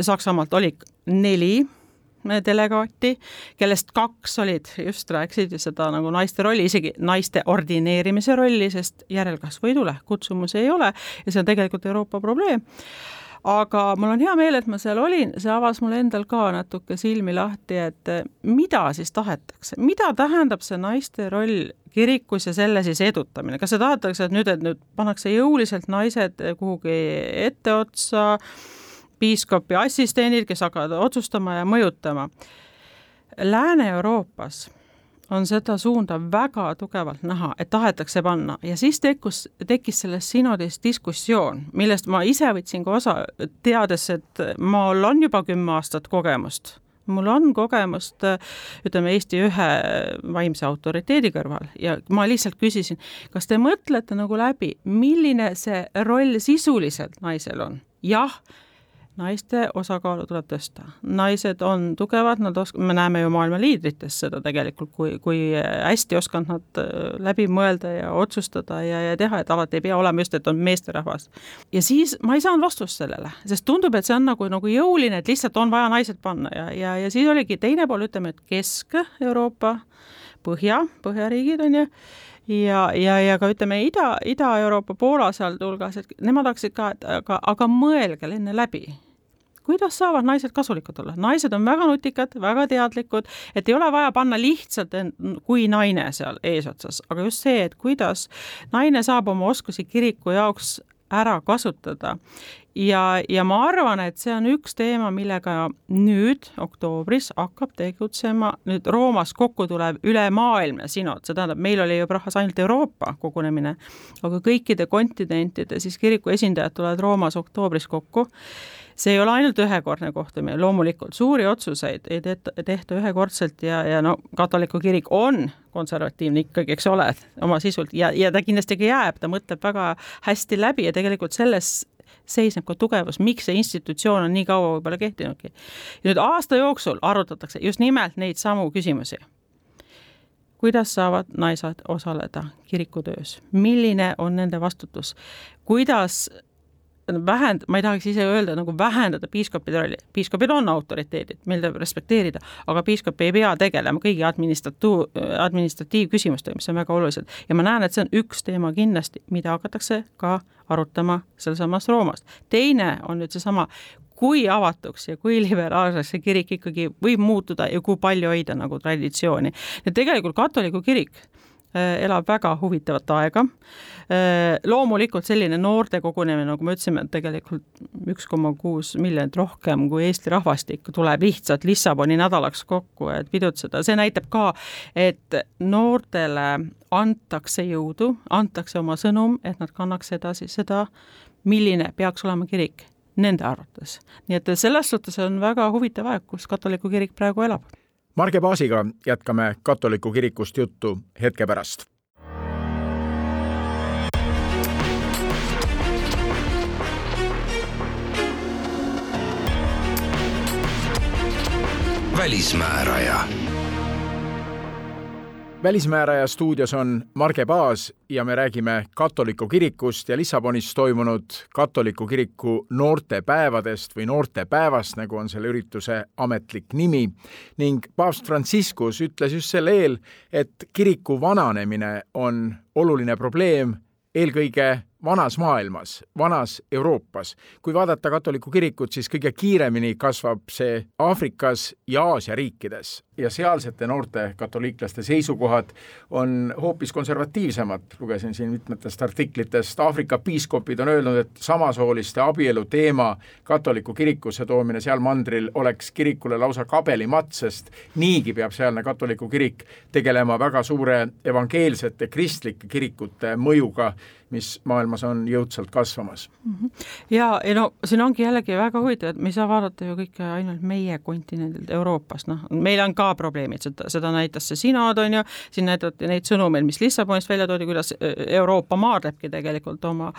Saksamaalt oli neli delegaati, kellest kaks olid, just rääkisid seda nagu naiste rolli, isegi naiste ordineerimise rolli, sest järelkasvu ei tule, kutsumusi ei ole ja see on tegelikult Euroopa probleem aga mul on hea meel, et ma seal olin, see avas mul endal ka natuke silmi lahti, et mida siis tahetakse, mida tähendab see naiste roll kirikus ja selle siis edutamine, kas see tahetakse, et nüüd, et nüüd pannakse jõuliselt naised kuhugi etteotsa, piiskopi assistendid, kes hakkavad otsustama ja mõjutama. Lääne-Euroopas on seda suunda väga tugevalt näha, et tahetakse panna. Ja siis tekkus, tekkis selles sinodis diskussioon, millest ma ise võtsin ka osa, teades, et mul on juba kümme aastat kogemust. Mul on kogemust ütleme, Eesti ühe vaimse autoriteedi kõrval. Ja ma lihtsalt küsisin, kas te mõtlete nagu läbi, milline see roll sisuliselt naisel on? jah naiste osakaalu tuleb tõsta. naised on tugevad, nad osk-, me näeme ju maailma liidrites seda tegelikult, kui, kui hästi oskavad nad äh, läbi mõelda ja otsustada ja, ja teha, et alati ei pea olema just, et on meesterahvas. ja siis ma ei saanud vastust sellele, sest tundub, et see on nagu, nagu jõuline, et lihtsalt on vaja naised panna ja, ja, ja siis oligi teine pool, ütleme, et Kesk-Euroopa, Põhja, Põhjariigid on ju, ja, ja, ja ka ütleme, Ida, Ida-Euroopa, Poola sealhulgas, et nemad hakkasid ka, et aga, aga mõelge enne läbi kuidas saavad naised kasulikud olla? naised on väga nutikad, väga teadlikud, et ei ole vaja panna lihtsalt kui naine seal eesotsas, aga just see, et kuidas naine saab oma oskusi kiriku jaoks ära kasutada. ja, ja ma arvan, et see on üks teema, millega nüüd oktoobris hakkab tegutsema nüüd Roomas kokku tulev ülemaailmne sinod, see tähendab, meil oli ju rahvas ainult Euroopa kogunemine, aga kõikide kontinentide siis kiriku esindajad tulevad Roomas oktoobris kokku see ei ole ainult ühekordne kohtumine, loomulikult suuri otsuseid ei tehta, tehta ühekordselt ja, ja no katoliku kirik on konservatiivne ikkagi, eks ole, oma sisult ja, ja ta kindlasti ka jääb, ta mõtleb väga hästi läbi ja tegelikult selles seisneb ka tugevus, miks see institutsioon on nii kaua võib-olla kehtinudki. nüüd aasta jooksul arutatakse just nimelt neid samu küsimusi. Kuidas saavad naised osaleda kirikutöös, milline on nende vastutus, kuidas vähend-, ma ei tahaks ise öelda nagu vähendada piiskopide rolli, piiskopid on autoriteedid, meil tuleb respekteerida, aga piiskop ei pea tegelema kõigi administratu-, administratiivküsimustega, mis on väga olulised. ja ma näen, et see on üks teema kindlasti, mida hakatakse ka arutama sealsamas Roomas. teine on nüüd seesama, kui avatuks ja kui liberaalseks see kirik ikkagi võib muutuda ja kui palju hoida nagu traditsiooni. et tegelikult katoliku kirik elab väga huvitavat aega. Äh, loomulikult selline noorte kogunemine, nagu me ütlesime, tegelikult üks koma kuus miljonit rohkem kui Eesti rahvastik tuleb lihtsalt Lissaboni nädalaks kokku, et pidutseda, see näitab ka, et noortele antakse jõudu, antakse oma sõnum, et nad kannaks edasi seda, milline peaks olema kirik nende arvates. nii et selles suhtes on väga huvitav aeg, kus katoliku kirik praegu elab Marge Paasiga jätkame katoliku kirikust juttu hetke pärast. välismääraja välismääraja stuudios on Marge Paas ja me räägime katoliku kirikust ja Lissabonis toimunud katoliku kiriku noortepäevadest või noortepäevast, nagu on selle ürituse ametlik nimi. ning paavst Franciscus ütles just sel eel, et kiriku vananemine on oluline probleem eelkõige vanas maailmas, vanas Euroopas. kui vaadata katolikku kirikut, siis kõige kiiremini kasvab see Aafrikas ja Aasia riikides ja sealsete noorte katoliiklaste seisukohad on hoopis konservatiivsemad. lugesin siin mitmetest artiklitest, Aafrika piiskopid on öelnud, et samasooliste abielu teema katoliku kirikusse toomine seal mandril oleks kirikule lausa kabelimatt, sest niigi peab sealne katoliku kirik tegelema väga suure evangeelsete kristlike kirikute mõjuga mis maailmas on jõudsalt kasvamas. -hmm. ja, ja no siin ongi jällegi väga huvitav, et me ei saa vaadata ju kõike ainult meie kontinendilt Euroopas, noh, meil on ka probleemid, seda, seda näitas see sinod, on ju, siin näidati neid sõnumeid, mis Lissabonist välja toodi, kuidas e, Euroopa maadlebki tegelikult oma,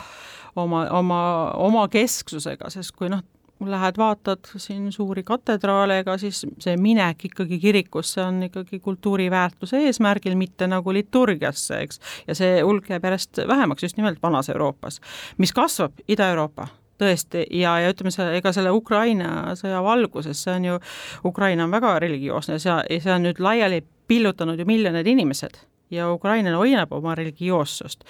oma, oma, oma kesksusega, sest kui noh, lähed vaatad siin suuri katedraale, ega siis see minek ikkagi kirikusse on ikkagi kultuuriväärtuse eesmärgil, mitte nagu liturgiasse, eks. ja see hulk jääb järjest vähemaks just nimelt vanas Euroopas. mis kasvab, Ida-Euroopa tõesti, ja, ja ütleme, see, ega selle Ukraina sõja valguses, see on ju, Ukraina on väga religioosne, see, see on nüüd laiali pillutanud ju miljonid inimesed ja Ukraina hoiab oma religioossust.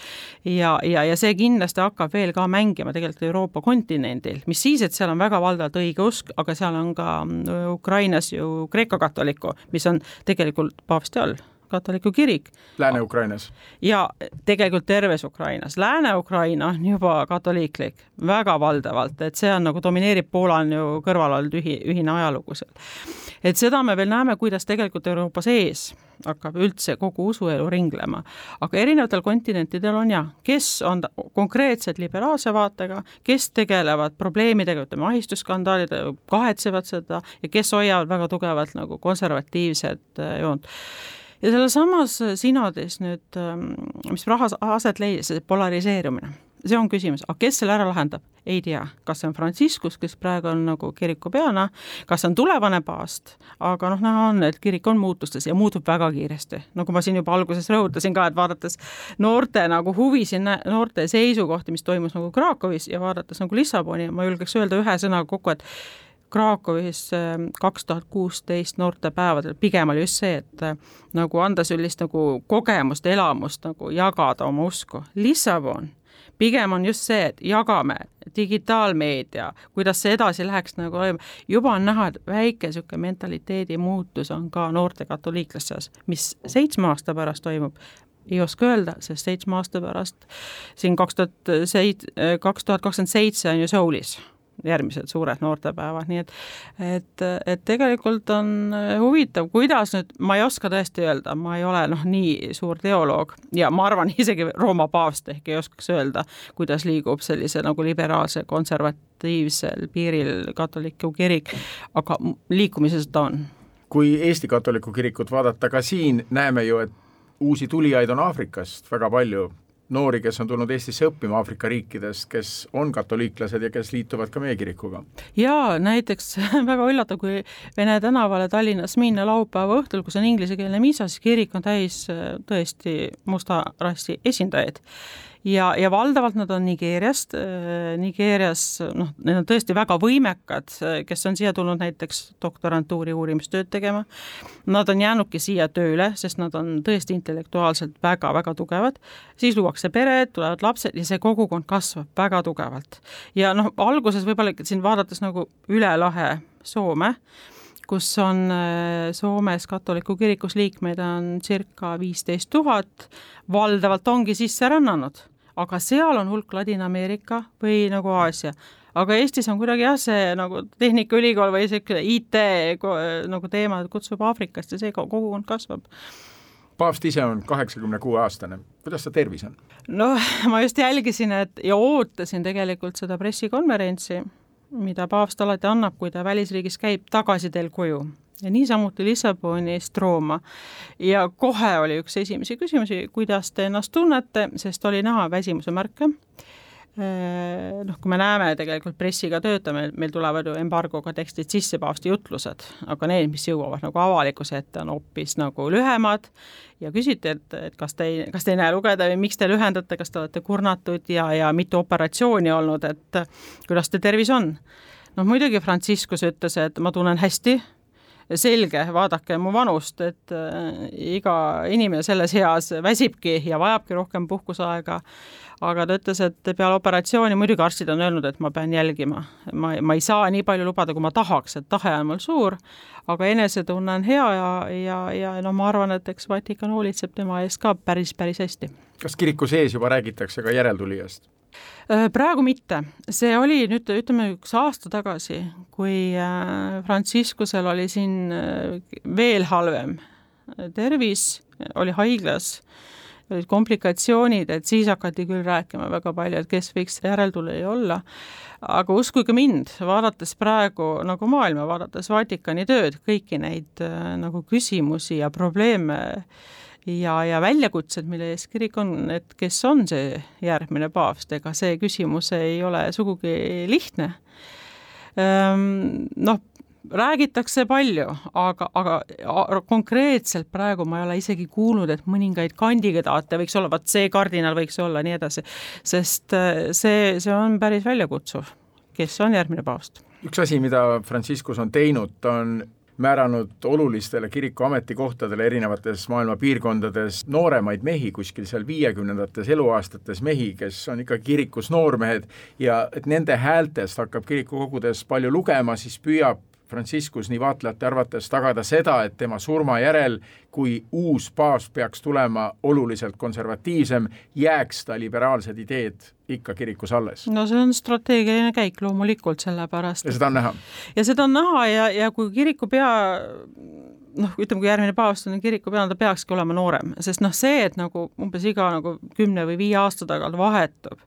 ja, ja, ja see kindlasti hakkab veel ka mängima tegelikult Euroopa kontinendil, mis siis, et seal on väga valdavalt õigeusk, aga seal on ka mm, Ukrainas ju Kreeka-katoliku, mis on tegelikult paavsti all katoliku kirik. Lääne-Ukrainas? ja tegelikult terves Ukrainas. Lääne-Ukraina on juba katoliiklik, väga valdavalt, et see on nagu domineerib, Poola on ju kõrval olnud ühi, ühine ajalugu seal. et seda me veel näeme, kuidas tegelikult Euroopa sees hakkab üldse kogu usuelu ringlema. aga erinevatel kontinentidel on jah, kes on konkreetselt liberaalse vaatega, kes tegelevad probleemidega, ütleme ahistusskandaalidega, kahetsevad seda ja kes hoiavad väga tugevalt nagu konservatiivset äh, joont ja sellesamas sinodis nüüd, ähm, mis rahas aset leidis, see polariseerumine, see on küsimus, aga kes selle ära lahendab? ei tea, kas see on Franciscus, kes praegu on nagu kirikupeana, kas see on tulevane paast, aga noh, näha on, et kirik on muutustes ja muutub väga kiiresti. nagu ma siin juba alguses rõhutasin ka, et vaadates noorte nagu huvisid, noorte seisukohti, mis toimus nagu Krakowis ja vaadates nagu Lissaboni, ma julgeks öelda ühe sõnaga kokku, et Krakowis kaks tuhat kuusteist noortepäevadel pigem oli just see, et äh, nagu anda sellist nagu kogemust, elamust nagu jagada oma usku. Lissabon. Pigem on just see, et jagame digitaalmeedia, kuidas see edasi läheks nagu juba on näha, et väike niisugune mentaliteedi muutus on ka noorte katoliiklaste seas, mis seitsme aasta pärast toimub, ei oska öelda, sest seitsme aasta pärast siin kaks tuhat seit-, kaks tuhat kakskümmend seitse on ju Soulis järgmised suured noortepäevad, nii et et, et tegelikult on huvitav, kuidas nüüd, ma ei oska tõesti öelda, ma ei ole noh, nii suur teoloog ja ma arvan, isegi Rooma paavst ehk ei oskaks öelda, kuidas liigub sellise nagu liberaalse konservatiivsel piiril katoliku kirik, aga liikumises ta on. kui Eesti katoliku kirikut vaadata, ka siin näeme ju, et uusi tulijaid on Aafrikast väga palju, noori, kes on tulnud Eestisse õppima Aafrika riikidest, kes on katoliiklased ja kes liituvad ka meie kirikuga. jaa, näiteks väga üllatav, kui Vene tänavale Tallinnas minna laupäeva õhtul, kus on inglisekeelne miisa, siis kirik on täis tõesti musta rassi esindajaid ja, ja valdavalt nad on Nigeeriast, äh, Nigeerias noh, need on tõesti väga võimekad, kes on siia tulnud näiteks doktorantuuri uurimistööd tegema, nad on jäänudki siia tööle, sest nad on tõesti intellektuaalselt väga-väga tugevad, siis luuakse pered, tulevad lapsed ja see kogukond kasvab väga tugevalt. ja noh, alguses võib-olla siin vaadates nagu üle lahe Soome, kus on äh, Soomes katoliku kirikus liikmeid on circa viisteist tuhat, valdavalt ongi sisse rännanud aga seal on hulk Ladina-Ameerika või nagu Aasia. aga Eestis on kuidagi jah, see nagu Tehnikaülikool või niisugune IT nagu teema kutsub Aafrikast ja see kogukond kasvab paavst ise on kaheksakümne kuue aastane, kuidas ta tervis on? noh, ma just jälgisin, et ja ootasin tegelikult seda pressikonverentsi, mida paavst alati annab, kui ta välisriigis käib, tagasiteel koju ja niisamuti Lissabonist Rooma. ja kohe oli üks esimesi küsimusi, kuidas te ennast tunnete, sest oli näha väsimuse märke äh, noh, kui me näeme tegelikult pressiga töötame, meil tulevad ju embargoga tekstid sisse, paavsti jutlused, aga need, mis jõuavad nagu avalikkuse ette, on hoopis nagu lühemad ja küsiti, et, et kas te ei, kas te ei näe lugeda või miks te lühendate, kas te olete kurnatud ja, ja mitu operatsiooni olnud, et kuidas teil tervis on? noh, muidugi Franciscus ütles, et ma tunnen hästi, selge, vaadake mu vanust, et äh, iga inimene selles eas väsibki ja vajabki rohkem puhkuseaega, aga ta ütles, et peale operatsiooni, muidugi arstid on öelnud, et ma pean jälgima, ma, ma ei saa nii palju lubada, kui ma tahaks, et tahe on mul suur, aga enesetunne on hea ja, ja, ja no ma arvan, et eks Vatikan hoolitseb tema eest ka päris, päris hästi. kas kiriku sees juba räägitakse ka järeltulijast? Äh, praegu mitte, see oli nüüd ütleme üks aasta tagasi, kui äh, Franciscusel oli siin äh, veel halvem tervis, oli haiglas, olid komplikatsioonid, et siis hakati küll rääkima väga palju, et kes võiks järeltulija olla. aga uskuge mind, vaadates praegu nagu maailma, vaadates Vatikani tööd, kõiki neid nagu küsimusi ja probleeme ja, ja väljakutsed, mille ees kirik on, et kes on see järgmine paavst, ega see küsimus ei ole sugugi lihtne. Ehm, noh, räägitakse palju, aga, aga konkreetselt praegu ma ei ole isegi kuulnud, et mõningaid kandidaate võiks olla, vaat see kardinal võiks olla, nii edasi, sest äh, see, see on päris väljakutsuv kes on järgmine paavst. üks asi, mida Franciscus on teinud, ta on määranud olulistele kiriku ametikohtadele erinevates maailma piirkondades nooremaid mehi, kuskil seal viiekümnendates eluaastates mehi, kes on ikka kirikus noormehed ja et nende häältest hakkab kirikukogudes palju lugema, siis püüab Franciscus nii vaatlejate arvates tagada seda, et tema surma järel, kui uus paavst peaks tulema oluliselt konservatiivsem, jääks ta liberaalsed ideed ikka kirikus alles. no see on strateegiline käik loomulikult, sellepärast ja seda on näha? ja seda on näha ja, ja kui kirikupea noh, ütleme, kui järgmine paavst on kirikupea, ta peakski olema noorem, sest noh, see, et nagu umbes iga nagu kümne või viie aasta tagant vahetub,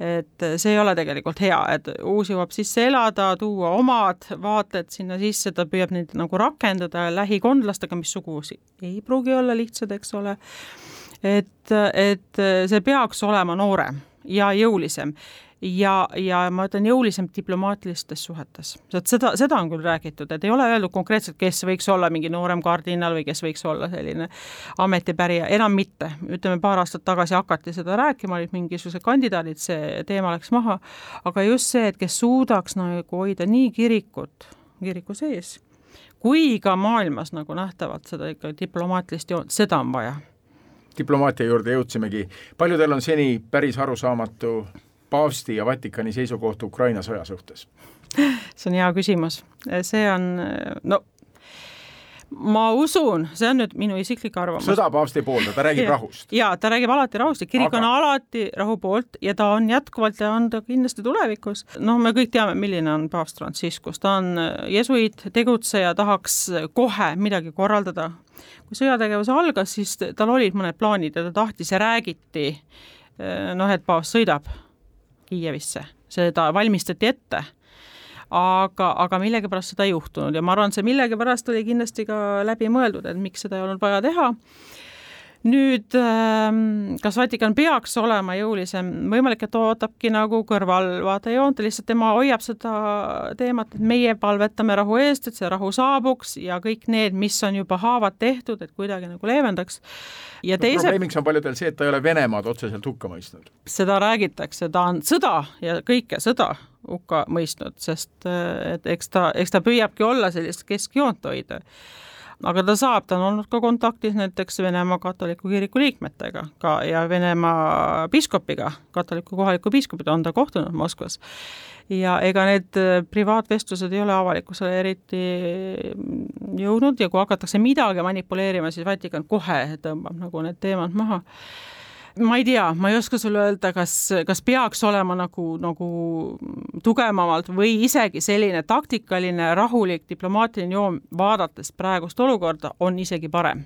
et see ei ole tegelikult hea, et uus jõuab sisse elada, tuua omad vaated sinna sisse, ta püüab neid nagu rakendada lähikondlastega, mis sugusi ei pruugi olla lihtsad, eks ole. et, et see peaks olema noorem ja jõulisem ja, ja ma ütlen jõulisem diplomaatilistes suhetes. et seda, seda on küll räägitud, et ei ole öeldud konkreetselt, kes võiks olla mingi noorem kardinal või kes võiks olla selline ametipärija, enam mitte. ütleme, paar aastat tagasi hakati seda rääkima, olid mingisugused kandidaadid, see teema läks maha, aga just see, et kes suudaks nagu hoida nii kirikut, kiriku sees, kui ka maailmas nagu nähtavalt seda ikka diplomaatilist joont, seda on vaja diplomaatia juurde jõudsimegi. paljudel on seni päris arusaamatu paavsti ja Vatikani seisukoht Ukraina sõja suhtes? see on hea küsimus, see on no ma usun, see on nüüd minu isiklik arvamus. sõda paavst ei poolda, ta räägib ja, rahust. jaa, ta räägib alati rahust ja kirik Aga... on alati rahu poolt ja ta on jätkuvalt ja on ta kindlasti tulevikus. noh, me kõik teame, milline on paavst Franciscus, ta on jesuiit, tegutseja, tahaks kohe midagi korraldada. kui sõjategevus algas, siis tal olid mõned plaanid ja ta tahtis ja räägiti noh, et paavst sõidab Kiievisse, seda valmistati ette. Aga, aga millegipärast seda ei juhtunud. Ja ma arvan, see millegipärast oli kindlasti ka läbimõeldud, et miks seda ei olnud vaja teha nüüd ähm, kas Vatikan peaks olema jõulisem, võimalik, et ootabki nagu kõrvalvaatejoont, lihtsalt tema hoiab seda teemat, et meie palvetame rahu eest, et see rahu saabuks ja kõik need, mis on juba haavad tehtud, et kuidagi nagu leevendaks. ja teise probleemiks on paljudel see, et ta ei ole Venemaad otseselt hukka mõistnud. seda räägitakse, ta on sõda ja kõike sõda hukka mõistnud, sest et eks ta, eks ta püüabki olla sellist keskjoont hoida aga ta saab, ta on olnud ka kontaktis näiteks Venemaa katoliku kiriku liikmetega ka ja Venemaa piiskopiga, katoliku kohaliku piiskopiga on ta kohtunud Moskvas. ja ega need äh, privaatvestlused ei ole avalikkusele eriti jõudnud ja kui hakatakse midagi manipuleerima, siis Vatikan kohe tõmbab nagu need teemad maha ma ei tea, ma ei oska sulle öelda, kas, kas peaks olema nagu, nagu tugevamalt või isegi selline taktikaline, rahulik, diplomaatiline joon, vaadates praegust olukorda, on isegi parem.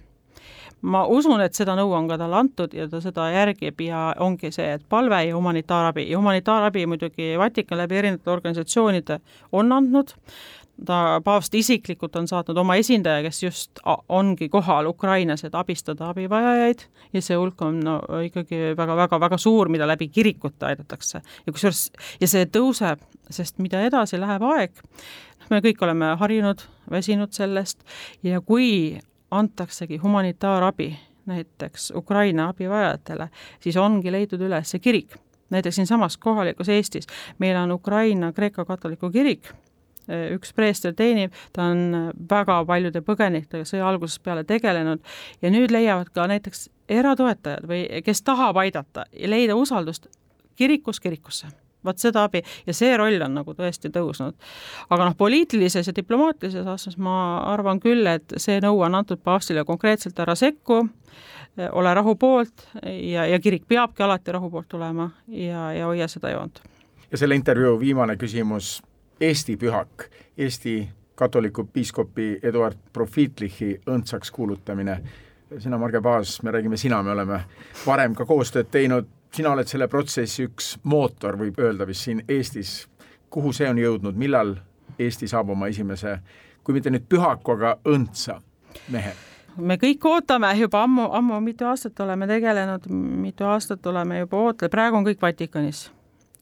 Ma usun, et seda nõu on ka talle antud ja ta seda järgib ja ongi see, et palve ja humanitaarabi. Ja humanitaarabi muidugi Vatikan läbi erinevate organisatsioonide on andnud, ta, paavst isiklikult on saatnud oma esindaja, kes just ongi kohal Ukrainas, et abistada abivajajaid. Ja see hulk on no ikkagi väga-väga-väga suur, mida läbi kirikute aidatakse. ja kusjuures, ja see tõuseb, sest mida edasi läheb aeg, noh, me kõik oleme harjunud, väsinud sellest. Ja kui antaksegi humanitaarabi näiteks Ukraina abivajajatele, siis ongi leitud üles see kirik. Näiteks siinsamas kohalikus Eestis, meil on Ukraina Kreeka katoliku kirik üks preester teenib, ta on äh, väga paljude põgenikega sõja algusest peale tegelenud ja nüüd leiavad ka näiteks eratoetajad või kes tahab aidata ja leida usaldust kirikus kirikusse vot seda abi ja see roll on nagu tõesti tõusnud. aga noh, poliitilises ja diplomaatilises aastas ma arvan küll, et see nõu on antud paavstile konkreetselt ära sekku, äh, ole rahu poolt ja, ja kirik peabki alati rahu poolt olema ja, ja hoia seda joont. ja selle intervjuu viimane küsimus Eesti pühak, Eesti katoliku piiskopi Eduard Profitlichi õndsaks kuulutamine. sina, Marge Paas, me räägime sina, me oleme varem ka koostööd teinud, sina oled selle protsessi üks mootor, võib öelda vist siin Eestis. kuhu see on jõudnud, millal Eesti saab oma esimese, kui mitte nüüd pühaku, aga õndsa mehe? me kõik ootame juba ammu, ammu mitu aastat oleme tegelenud, mitu aastat oleme juba ootanud, praegu on kõik Vatikanis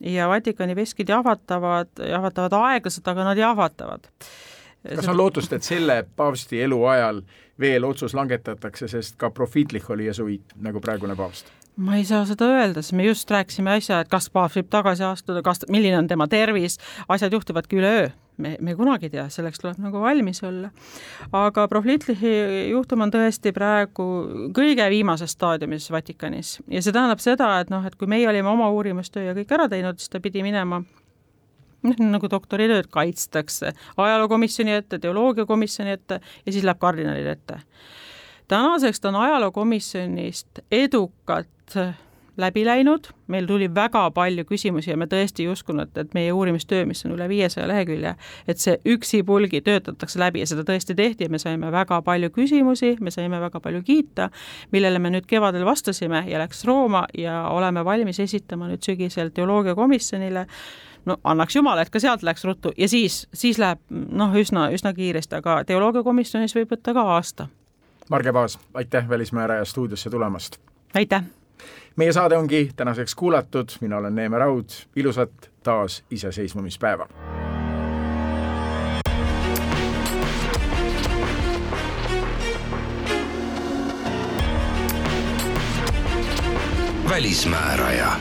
ja Vatikani veskid jahvatavad, jahvatavad aeglaselt, aga nad jahvatavad. kas on lootust, et selle paavsti eluajal veel otsus langetatakse, sest ka Profitlich oli jesuiit, nagu praegune paavst? Ma ei saa seda öelda, sest me just rääkisime äsja, et kas Paaf võib tagasi astuda, kas, milline on tema tervis, asjad juhtuvadki üleöö. me, me kunagi ei tea, selleks tuleb nagu valmis olla. aga Proflitlihi juhtum on tõesti praegu kõige viimases staadiumis Vatikanis ja see tähendab seda, et noh, et kui meie olime oma uurimustöö ja kõik ära teinud, siis ta pidi minema noh, nagu doktoritööd kaitstakse ajalookomisjoni ette, teoloogiakomisjoni ette ja siis läheb kardinalide ette. tänaseks ta on ajalookomisjonist edukalt läbi läinud, meil tuli väga palju küsimusi ja me tõesti ei uskunud, et meie uurimistöö, mis on üle viiesaja lehekülje, et see üksipulgi töötatakse läbi ja seda tõesti tehti ja me saime väga palju küsimusi, me saime väga palju kiita, millele me nüüd kevadel vastasime ja läks Rooma ja oleme valmis esitama nüüd sügisel teoloogiakomisjonile no annaks jumal, et ka sealt läks ruttu ja siis, siis läheb noh, üsna, üsna kiiresti, aga teoloogiakomisjonis võib võtta ka aasta. Marge Paas, aitäh Välismääraja stuudiosse tulemast! aitäh! Meie saade ongi tänaseks kuulatud, mina olen Neeme Raud, ilusat taas iseseisvumispäeva! välismääraja